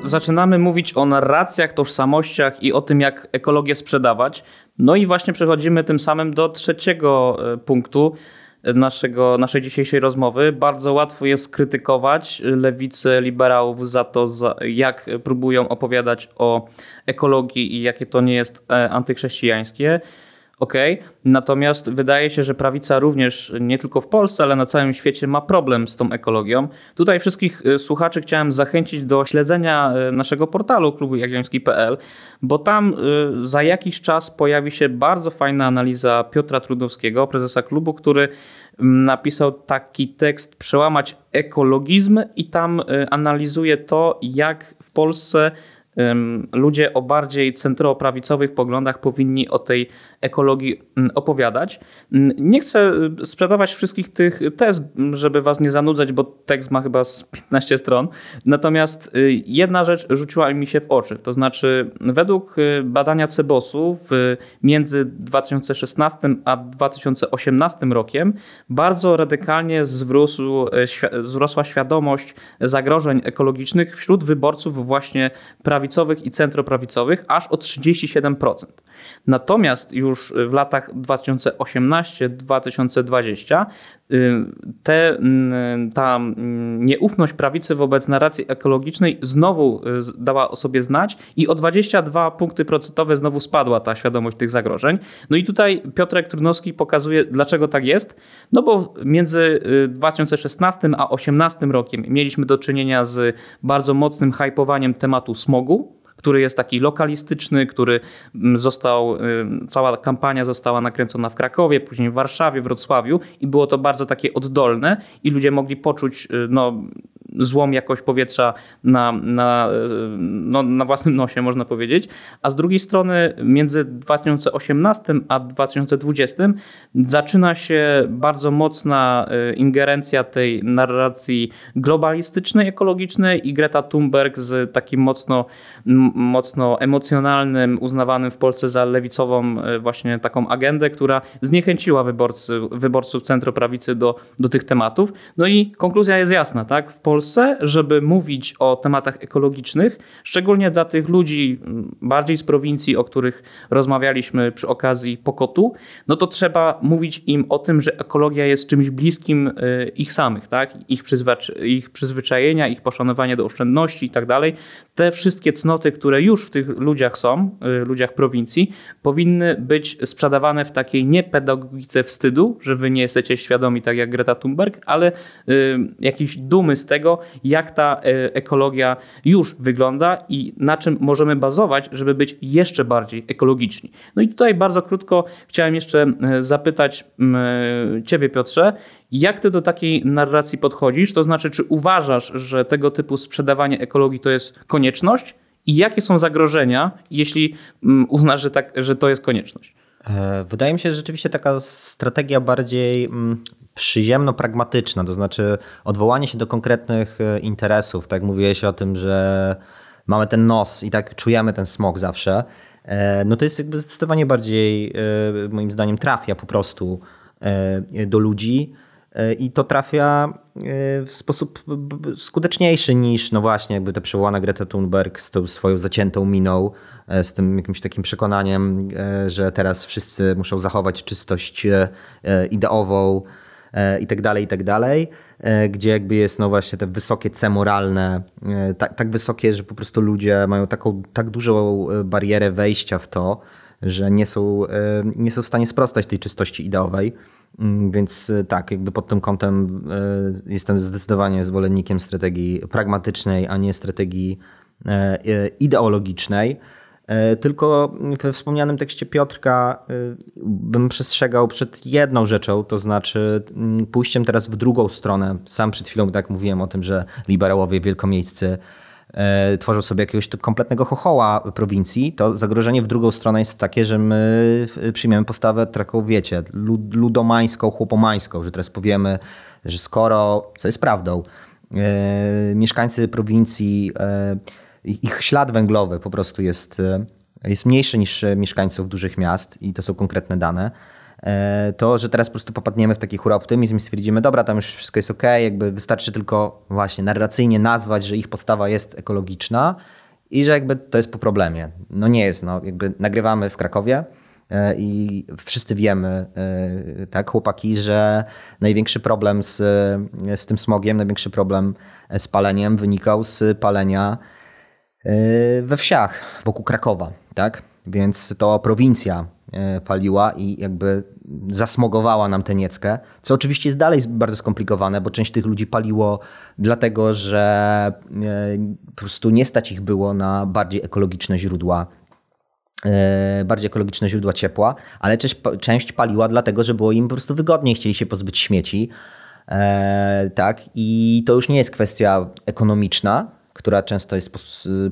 zaczynamy mówić o narracjach, tożsamościach i o tym, jak ekologię sprzedawać. No i właśnie przechodzimy tym samym do trzeciego e, punktu naszego, naszej dzisiejszej rozmowy. Bardzo łatwo jest krytykować lewicę liberałów za to, jak próbują opowiadać o ekologii i jakie to nie jest e, antychrześcijańskie. Ok, natomiast wydaje się, że prawica również nie tylko w Polsce, ale na całym świecie ma problem z tą ekologią. Tutaj wszystkich y, słuchaczy chciałem zachęcić do śledzenia y, naszego portalu klubu jagielloński.pl, bo tam y, za jakiś czas pojawi się bardzo fajna analiza Piotra Trudowskiego, prezesa klubu, który mm, napisał taki tekst Przełamać ekologizm i tam analizuje to, jak w Polsce ludzie o bardziej centroprawicowych poglądach powinni o tej ekologii mm, opowiadać. Mm, nie chcę y, sprzedawać wszystkich tych tez, żeby was nie zanudzać, bo tekst ma chyba z 15 stron. Natomiast y, jedna rzecz rzuciła mi się w oczy. To znaczy, według y, badania Cebosu między 2016 a 2018 rokiem bardzo radykalnie wzrósł, wzrosła świadomość zagrożeń ekologicznych wśród wyborców właśnie prawicowych i centroprawicowych aż o 37%. Natomiast już w latach 2018-2020 y, te, mm, ta mm, nieufność prawicy wobec narracji ekologicznej znowu y, dała o sobie znać i o 22 punkty procentowe znowu spadła ta świadomość tych zagrożeń. No i tutaj Piotrek Trudnowski pokazuje, dlaczego tak jest. No bo między 2016 y, a 2018 rokiem mieliśmy do czynienia z bardzo mocnym hypowaniem tematu smogu który jest taki lokalistyczny, który mm, został, y, cała kampania została nakręcona w Krakowie, później w Warszawie, Wrocławiu i było to bardzo takie oddolne i ludzie mogli poczuć y, no, złą jakość powietrza na, na, no, na własnym nosie, można powiedzieć. A z drugiej strony między 2018 a 2020 zaczyna się bardzo mocna ingerencja tej narracji globalistycznej, ekologicznej i Greta Thunberg z takim mocno, mocno emocjonalnym, uznawanym w Polsce za lewicową właśnie taką agendę, która zniechęciła wyborcy, wyborców centroprawicy do, do tych tematów. No i konkluzja jest jasna, tak? W Polsce, żeby mówić o tematach ekologicznych, szczególnie dla tych ludzi mm, bardziej z prowincji, o których rozmawialiśmy przy okazji Pokotu, no to trzeba mówić im o tym, że ekologia jest czymś bliskim y, ich samych, tak? Ich, ich przyzwyczajenia, ich poszanowanie do oszczędności i tak dalej. Te wszystkie cnoty, które już w tych ludziach są, y, ludziach prowincji, powinny być sprzedawane w takiej nie pedagogice wstydu, że wy nie jesteście świadomi tak jak Greta Thunberg, ale y, jakiejś dumy z tego, jak ta y, ekologia już wygląda i na czym możemy bazować, żeby być jeszcze bardziej ekologiczni. No i tutaj bardzo krótko chciałem jeszcze zapytać Ciebie, Piotrze, jak ty do takiej narracji podchodzisz? To znaczy, czy uważasz, że tego typu sprzedawanie ekologii to jest konieczność? I jakie są zagrożenia, jeśli mm, uznasz, że, tak, że to jest konieczność? E, wydaje mi się, że rzeczywiście taka strategia bardziej mm, przyziemno-pragmatyczna, to znaczy odwołanie się do konkretnych e, interesów. Tak mówiłeś o tym, że mamy ten nos i tak czujemy ten smog zawsze. E, no to jest jakby zdecydowanie bardziej, moim zdaniem, trafia po prostu do ludzi i to trafia w sposób skuteczniejszy niż, no właśnie, jakby ta przywołana Greta Thunberg z tą swoją zaciętą miną, e, z tym jakimś takim przekonaniem, e, że teraz wszyscy muszą zachować czystość e, ideową i tak dalej, i tak dalej, gdzie jakby jest no właśnie te wysokie C moralne, tak, tak wysokie, że po prostu ludzie mają taką, tak dużą barierę wejścia w to, że nie są, nie są w stanie sprostać tej czystości ideowej. Mm, więc e, tak, jakby pod tym kątem e, jestem zdecydowanie zwolennikiem strategii pragmatycznej, a nie strategii e, ideologicznej. Tylko we wspomnianym tekście Piotrka bym przestrzegał przed jedną rzeczą, to znaczy mm, pójściem teraz w drugą stronę. Sam przed chwilą tak mówiłem o tym, że liberałowie wielkomiejscy E, tworzą sobie jakiegoś kompletnego chochoła prowincji, to zagrożenie w drugą stronę jest takie, że my przyjmiemy postawę taką, wiecie, ludomańską, chłopomańską, że teraz powiemy, że skoro, co jest prawdą, e, mieszkańcy prowincji, e, ich ślad węglowy po prostu jest, jest mniejszy niż mieszkańców dużych miast i to są konkretne dane, E, to, że teraz po prostu popadniemy w taki hura optymizm i stwierdzimy, dobra, tam już wszystko jest ok, jakby wystarczy tylko właśnie narracyjnie nazwać, że ich postawa jest ekologiczna i że jakby to jest po problemie. No nie jest, no jakby nagrywamy w Krakowie e, i wszyscy wiemy, e, tak, chłopaki, że największy problem z, z tym smogiem, największy problem z paleniem wynikał z palenia we wsiach wokół Krakowa, tak? Więc to prowincja E, paliła i jakby zasmogowała nam tę nieckę, co oczywiście jest dalej bardzo skomplikowane, bo część tych ludzi paliło dlatego, że e, po prostu nie stać ich było na bardziej ekologiczne źródła e, bardziej ekologiczne źródła ciepła, ale część, część paliła dlatego, że było im po prostu wygodniej, chcieli się pozbyć śmieci. tak, i to już nie jest kwestia ekonomiczna, która często jest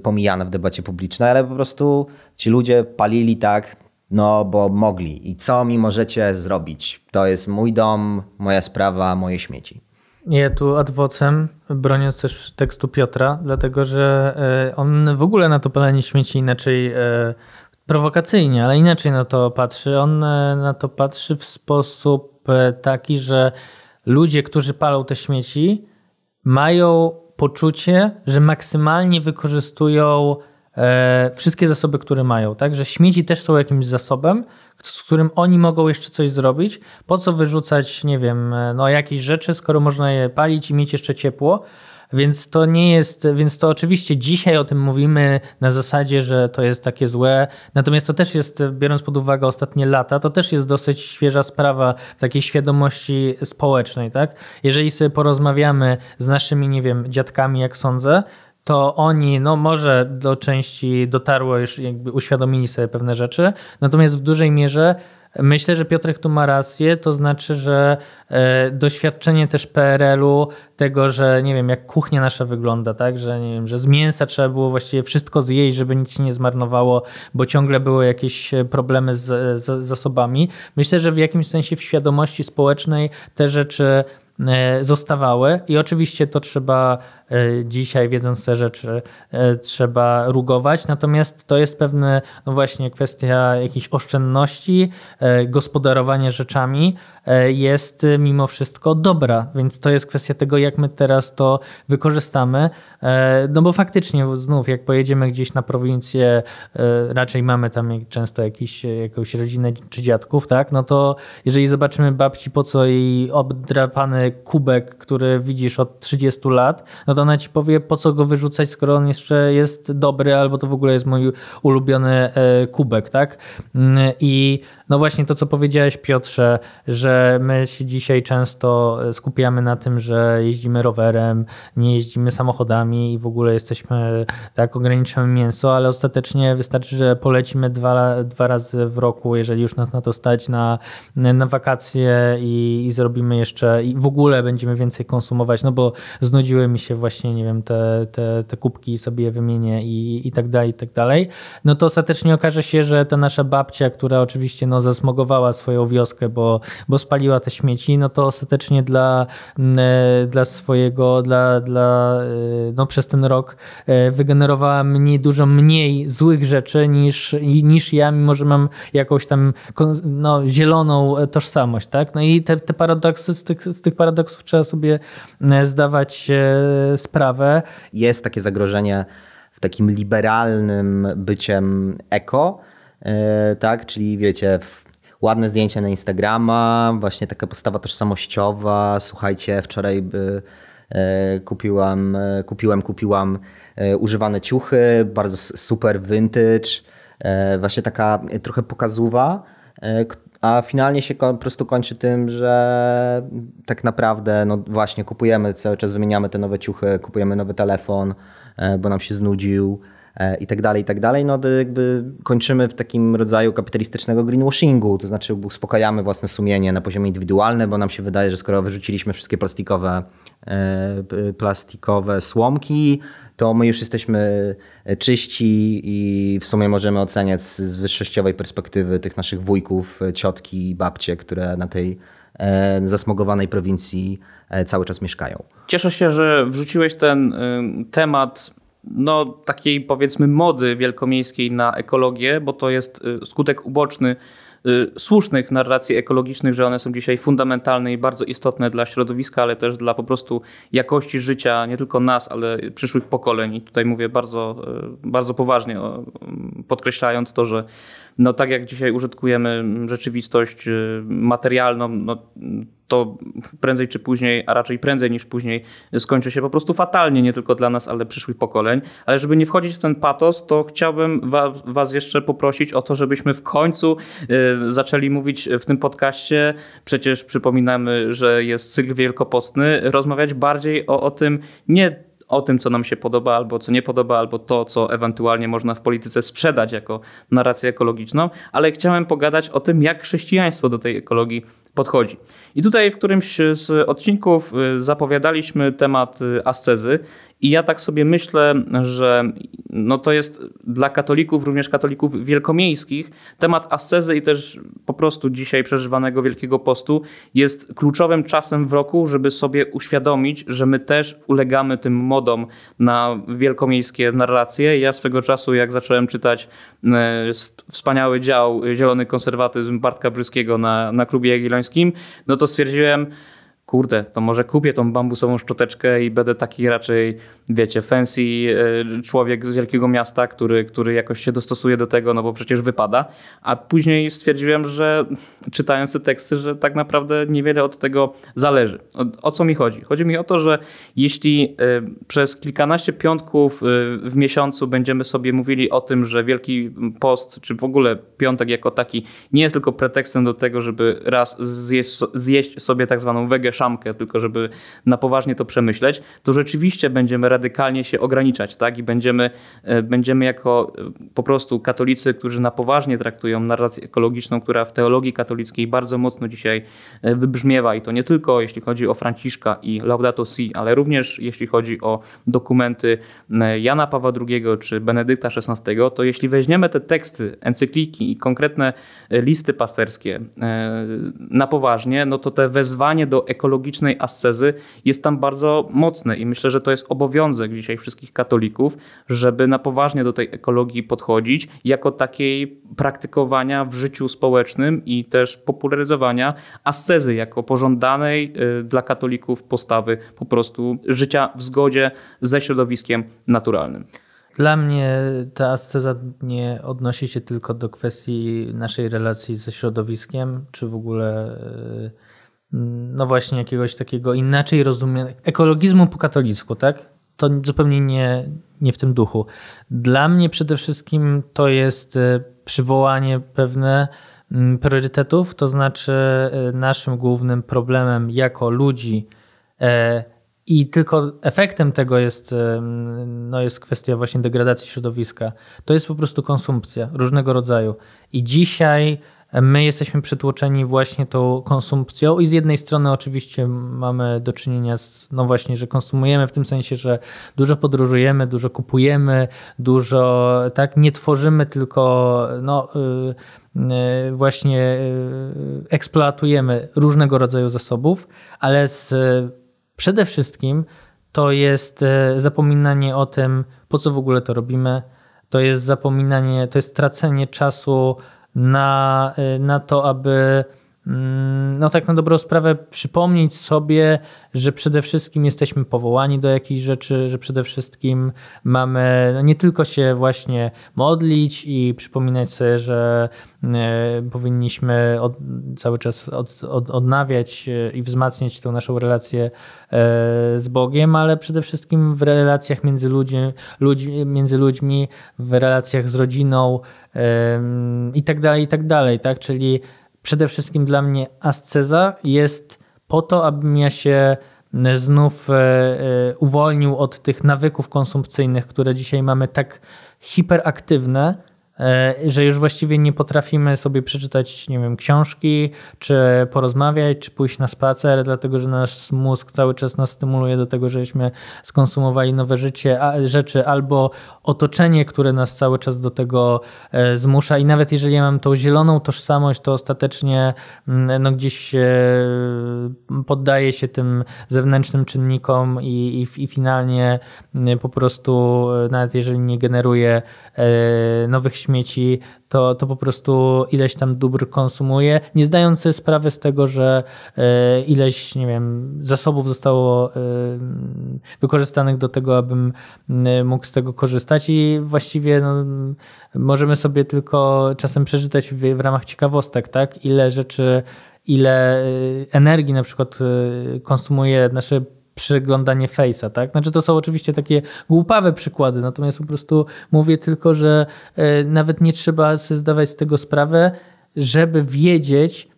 pomijana w debacie publicznej, ale po prostu ci ludzie palili tak no, bo mogli. I co mi możecie zrobić? To jest mój dom, moja sprawa, moje śmieci. Ja tu adwocem, broniąc też tekstu Piotra, dlatego że e, on w ogóle na to palenie śmieci inaczej e, prowokacyjnie, ale inaczej na to patrzy. On e, na to patrzy w sposób taki, że ludzie, którzy palą te śmieci, mają poczucie, że maksymalnie wykorzystują wszystkie zasoby, które mają, tak? Że śmieci też są jakimś zasobem, z którym oni mogą jeszcze coś zrobić. Po co wyrzucać, nie wiem, e, no jakieś rzeczy, skoro można je palić i mieć jeszcze ciepło. Więc to nie jest, więc to oczywiście dzisiaj o tym mówimy na zasadzie, że to jest takie złe. Natomiast to też jest, biorąc pod uwagę ostatnie lata, to też jest dosyć świeża sprawa takiej świadomości społecznej, tak? Jeżeli sobie porozmawiamy z naszymi, nie wiem, dziadkami, jak sądzę, to oni, no może do części dotarło już, jakby uświadomili sobie pewne rzeczy, natomiast w dużej mierze Myślę, że Piotrek tu ma rację, to znaczy, że e, doświadczenie też PRL-u, tego, że nie wiem, jak kuchnia nasza wygląda, tak, że nie wiem, że z mięsa trzeba było właściwie wszystko zjeść, żeby nic się nie zmarnowało, bo ciągle były jakieś problemy z, z zasobami. Myślę, że w jakimś sensie w świadomości społecznej te rzeczy e, zostawały i oczywiście to trzeba E, dzisiaj, wiedząc te rzeczy, e, trzeba rugować. Natomiast to jest pewne, no właśnie, kwestia jakiejś oszczędności, e, gospodarowania rzeczami jest mimo wszystko dobra. Więc to jest kwestia tego, jak my teraz to wykorzystamy. No bo faktycznie, znów, jak pojedziemy gdzieś na prowincję, raczej mamy tam często jakiś, jakąś rodzinę czy dziadków, tak? No to jeżeli zobaczymy babci, po co jej obdrapany kubek, który widzisz od 30 lat, no ona ci powie, po co go wyrzucać, skoro on jeszcze jest dobry, albo to w ogóle jest mój ulubiony e, kubek, tak? Mm, I no właśnie to, co powiedziałeś, Piotrze, że my się dzisiaj często skupiamy na tym, że jeździmy rowerem, nie jeździmy samochodami i w ogóle jesteśmy, tak, ograniczamy mięso, ale ostatecznie wystarczy, że polecimy dwa, dwa razy w roku, jeżeli już nas na to stać, na, na wakacje i, i zrobimy jeszcze, i w ogóle będziemy więcej konsumować, no bo znudziły mi się właśnie, nie wiem, te, te, te kubki sobie je wymienię i, i tak dalej, i tak dalej, no to ostatecznie okaże się, że ta nasza babcia, która oczywiście no, no, zasmogowała swoją wioskę, bo, bo spaliła te śmieci, no to ostatecznie dla, mm, e, dla swojego, dla, dla, e, no, przez ten rok e, wygenerowała mniej, dużo mniej złych rzeczy niż, niż ja, mimo że mam jakąś tam no, zieloną tożsamość. Tak? No i te, te paradoksy, z tych, z tych paradoksów trzeba sobie zdawać sprawę. Jest takie zagrożenie w takim liberalnym byciem eko, tak, czyli wiecie, ładne zdjęcia na Instagrama, właśnie taka postawa tożsamościowa, słuchajcie, wczoraj by e, kupiłam, e, kupiłem, kupiłam używane ciuchy, bardzo super vintage, właśnie taka trochę pokazuwa, a finalnie się po prostu kończy tym, że tak naprawdę no właśnie kupujemy cały czas, wymieniamy te nowe ciuchy, kupujemy nowy telefon, bo nam się znudził, E, i tak dalej, i tak dalej, no to jakby kończymy w takim rodzaju kapitalistycznego greenwashingu, to znaczy uspokajamy własne sumienie na poziomie indywidualnym, bo nam się wydaje, że skoro wyrzuciliśmy wszystkie plastikowe, e, plastikowe słomki, to my już jesteśmy czyści i w sumie możemy oceniać z wyższościowej perspektywy tych naszych wujków, ciotki i babcie, które na tej e, zasmogowanej prowincji cały czas mieszkają. Cieszę się, że wrzuciłeś ten temat no, takiej powiedzmy mody wielkomiejskiej na ekologię, bo to jest y, skutek uboczny słusznych narracji ekologicznych, że one są dzisiaj fundamentalne i bardzo istotne dla środowiska, ale też dla po prostu jakości życia nie tylko nas, ale przyszłych pokoleń. I tutaj mówię bardzo, y, bardzo poważnie, podkreślając to, że no tak jak dzisiaj użytkujemy rzeczywistość materialną, no, to prędzej czy później, a raczej prędzej niż później skończy się po prostu fatalnie, nie tylko dla nas, ale przyszłych pokoleń. Ale żeby nie wchodzić w ten patos, to chciałbym was, jeszcze poprosić o to, żebyśmy w końcu y, zaczęli mówić w tym podcaście, przecież przypominamy, że jest cykl wielkopostny, rozmawiać bardziej o, o tym, nie o tym, co nam się podoba albo co nie podoba, albo to, co ewentualnie można w polityce sprzedać jako narrację ekologiczną, ale chciałem pogadać o tym, jak chrześcijaństwo do tej ekologii podchodzi. I tutaj w którymś z odcinków y, zapowiadaliśmy temat y, ascezy i ja tak sobie myślę, że no to jest dla katolików, również katolików wielkomiejskich, temat ascezy i też po prostu dzisiaj przeżywanego Wielkiego Postu jest kluczowym czasem w roku, żeby sobie uświadomić, że my też ulegamy tym modom na wielkomiejskie narracje. Ja swego czasu, jak zacząłem czytać e, wspaniały dział Zielony Konserwatyzm Bartka Brzyskiego na, na klubie jagiellońskim, no to stwierdziłem, kurde, to może kupię tą bambusową szczoteczkę i będę taki raczej, wiecie, fancy e, człowiek z wielkiego miasta, który, który jakoś się dostosuje do tego, no bo przecież wypada. A później stwierdziłem, że czytając te teksty, że tak naprawdę niewiele od tego zależy. O, o co mi chodzi? Chodzi mi o to, że jeśli e, przez kilkanaście piątków e, w miesiącu będziemy sobie mówili o tym, że Wielki Post, czy w ogóle piątek jako taki, nie jest tylko pretekstem do tego, żeby raz zjeść, zjeść sobie tak zwaną wegę beczamkę, tylko żeby na poważnie to przemyśleć, to rzeczywiście będziemy radykalnie się ograniczać, tak? I będziemy, e, będziemy jako e, po prostu katolicy, którzy na poważnie traktują narrację ekologiczną, która w teologii katolickiej bardzo mocno dzisiaj wybrzmiewa i to nie tylko jeśli chodzi o Franciszka i Laudato Si, ale również jeśli chodzi o dokumenty Jana Pawła II czy Benedykta XVI, to jeśli weźmiemy te teksty, encykliki i konkretne listy pasterskie na poważnie, no to te wezwanie do ekologicznej ascezy jest tam bardzo mocne i myślę, że to jest obowiązek dzisiaj wszystkich katolików, żeby na poważnie do tej ekologii podchodzić jako takiej praktykowania w życiu społecznym i też popularyzowania ascezy jako pożądanej y, dla katolików postawy po prostu życia w zgodzie ze środowiskiem naturalnym. Dla mnie ta asceza nie odnosi się tylko do kwestii naszej relacji ze środowiskiem, czy w ogóle y, no właśnie jakiegoś takiego inaczej rozumianego ekologizmu po katolicku, tak? To zupełnie nie, nie w tym duchu. Dla mnie przede wszystkim to jest y, przywołanie pewne mm, priorytetów, to znaczy y, naszym głównym problemem jako ludzi e, i tylko efektem tego jest, no jest kwestia właśnie degradacji środowiska. To jest po prostu konsumpcja różnego rodzaju. I dzisiaj my jesteśmy przytłoczeni właśnie tą konsumpcją i z jednej strony oczywiście mamy do czynienia z, no właśnie, że konsumujemy w tym sensie, że dużo podróżujemy, dużo kupujemy, dużo, tak, nie tworzymy, tylko no, yy, właśnie yy, eksploatujemy różnego rodzaju zasobów, ale z Przede wszystkim to jest zapominanie o tym, po co w ogóle to robimy. To jest zapominanie, to jest tracenie czasu na, e, na to, aby no tak na dobrą sprawę przypomnieć sobie, że przede wszystkim jesteśmy powołani do jakiejś rzeczy, że przede wszystkim mamy no nie tylko się właśnie modlić i przypominać sobie, że e, powinniśmy od, cały czas od, od, odnawiać e, i wzmacniać tą naszą relację e, z Bogiem, ale przede wszystkim w relacjach między, ludźmi, między ludźmi, w relacjach z rodziną i tak dalej, i tak dalej, tak? Czyli przede wszystkim dla mnie asceza jest po to, abym ja się znów e, e, uwolnił od tych nawyków konsumpcyjnych, które dzisiaj mamy tak hiperaktywne, E, że już właściwie nie potrafimy sobie przeczytać, nie wiem, książki, czy porozmawiać, czy pójść na spacer, dlatego że nasz mózg cały czas nas stymuluje do tego, żebyśmy skonsumowali nowe życie, rzeczy, albo otoczenie, które nas cały czas do tego e, zmusza. I nawet jeżeli ja mam tą zieloną tożsamość, to ostatecznie mm, no, gdzieś poddaje się tym zewnętrznym czynnikom i, i, i finalnie mm, po prostu, e, nawet jeżeli nie generuje nowych śmieci, to, to po prostu ileś tam dóbr konsumuje, nie zdając sobie sprawy z tego, że e, ileś, nie wiem, zasobów zostało e, wykorzystanych do tego, abym mógł z tego korzystać i właściwie no, możemy sobie tylko czasem przeczytać w, w ramach ciekawostek, tak, ile rzeczy ile e, energii na przykład konsumuje nasze przeglądanie face'a, tak? Znaczy to są oczywiście takie głupawe przykłady, natomiast po prostu mówię tylko, że e, nawet nie trzeba sobie zdawać z tego sprawę, żeby wiedzieć,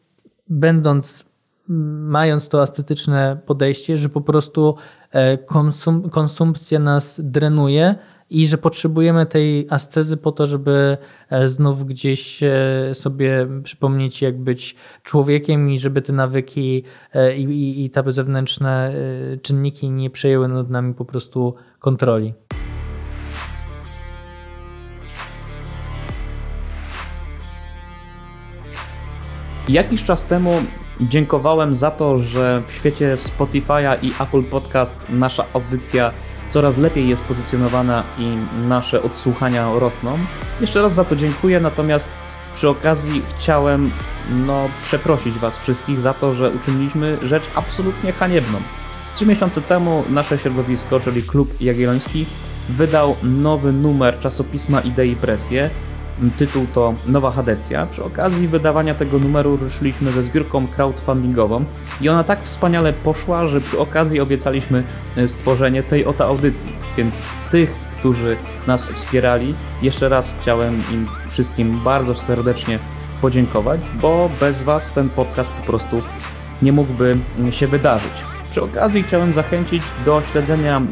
będąc, mając to estetyczne podejście, że po prostu e, konsum konsumpcja nas drenuje, i że potrzebujemy tej ascezy po to, żeby e, znów gdzieś e, sobie przypomnieć, jak być człowiekiem i żeby te nawyki e, i, i, i te zewnętrzne czynniki nie przejęły nad nami po prostu kontroli. Jakiś czas temu dziękowałem za to, że w świecie Spotify'a i Apple Podcast nasza audycja coraz lepiej jest pozycjonowana i nasze odsłuchania rosną. Jeszcze raz za to dziękuję, natomiast przy okazji chciałem no, przeprosić Was wszystkich za to, że uczyniliśmy rzecz absolutnie haniebną. Trzy miesiące temu nasze środowisko, czyli Klub Jagielloński, wydał nowy numer czasopisma Idei Presję, Tytuł to Nowa Hadecja. Przy okazji wydawania tego numeru ruszyliśmy ze zbiórką crowdfundingową i ona tak wspaniale poszła, że przy okazji obiecaliśmy e, stworzenie tej oto audycji. Więc tych, którzy nas wspierali, jeszcze raz chciałem im wszystkim bardzo serdecznie podziękować, bo bez Was ten podcast po prostu nie mógłby się wydarzyć. Przy okazji chciałem zachęcić do śledzenia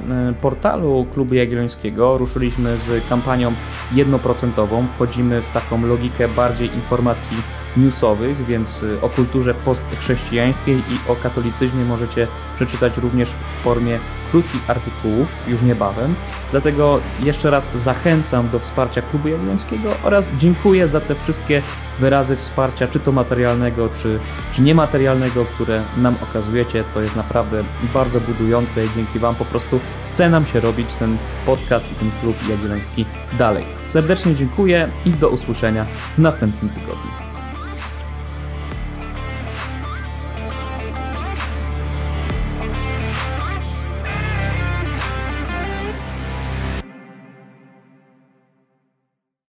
portalu Klubu Jagiellońskiego. Ruszyliśmy z kampanią jednoprocentową. Wchodzimy w taką logikę bardziej informacji newsowych, więc y, o kulturze postchrześcijańskiej i o katolicyzmie możecie przeczytać również w formie krótkich artykułów już niebawem. Dlatego jeszcze raz zachęcam do wsparcia Klubu Jagiellońskiego oraz dziękuję za te wszystkie wyrazy wsparcia, czy to materialnego, czy, czy niematerialnego, które nam okazujecie. To jest naprawdę bardzo budujące i dzięki Wam po prostu chce nam się robić ten podcast i ten Klub Jagielloński dalej. Serdecznie dziękuję i do usłyszenia w następnym tygodniu.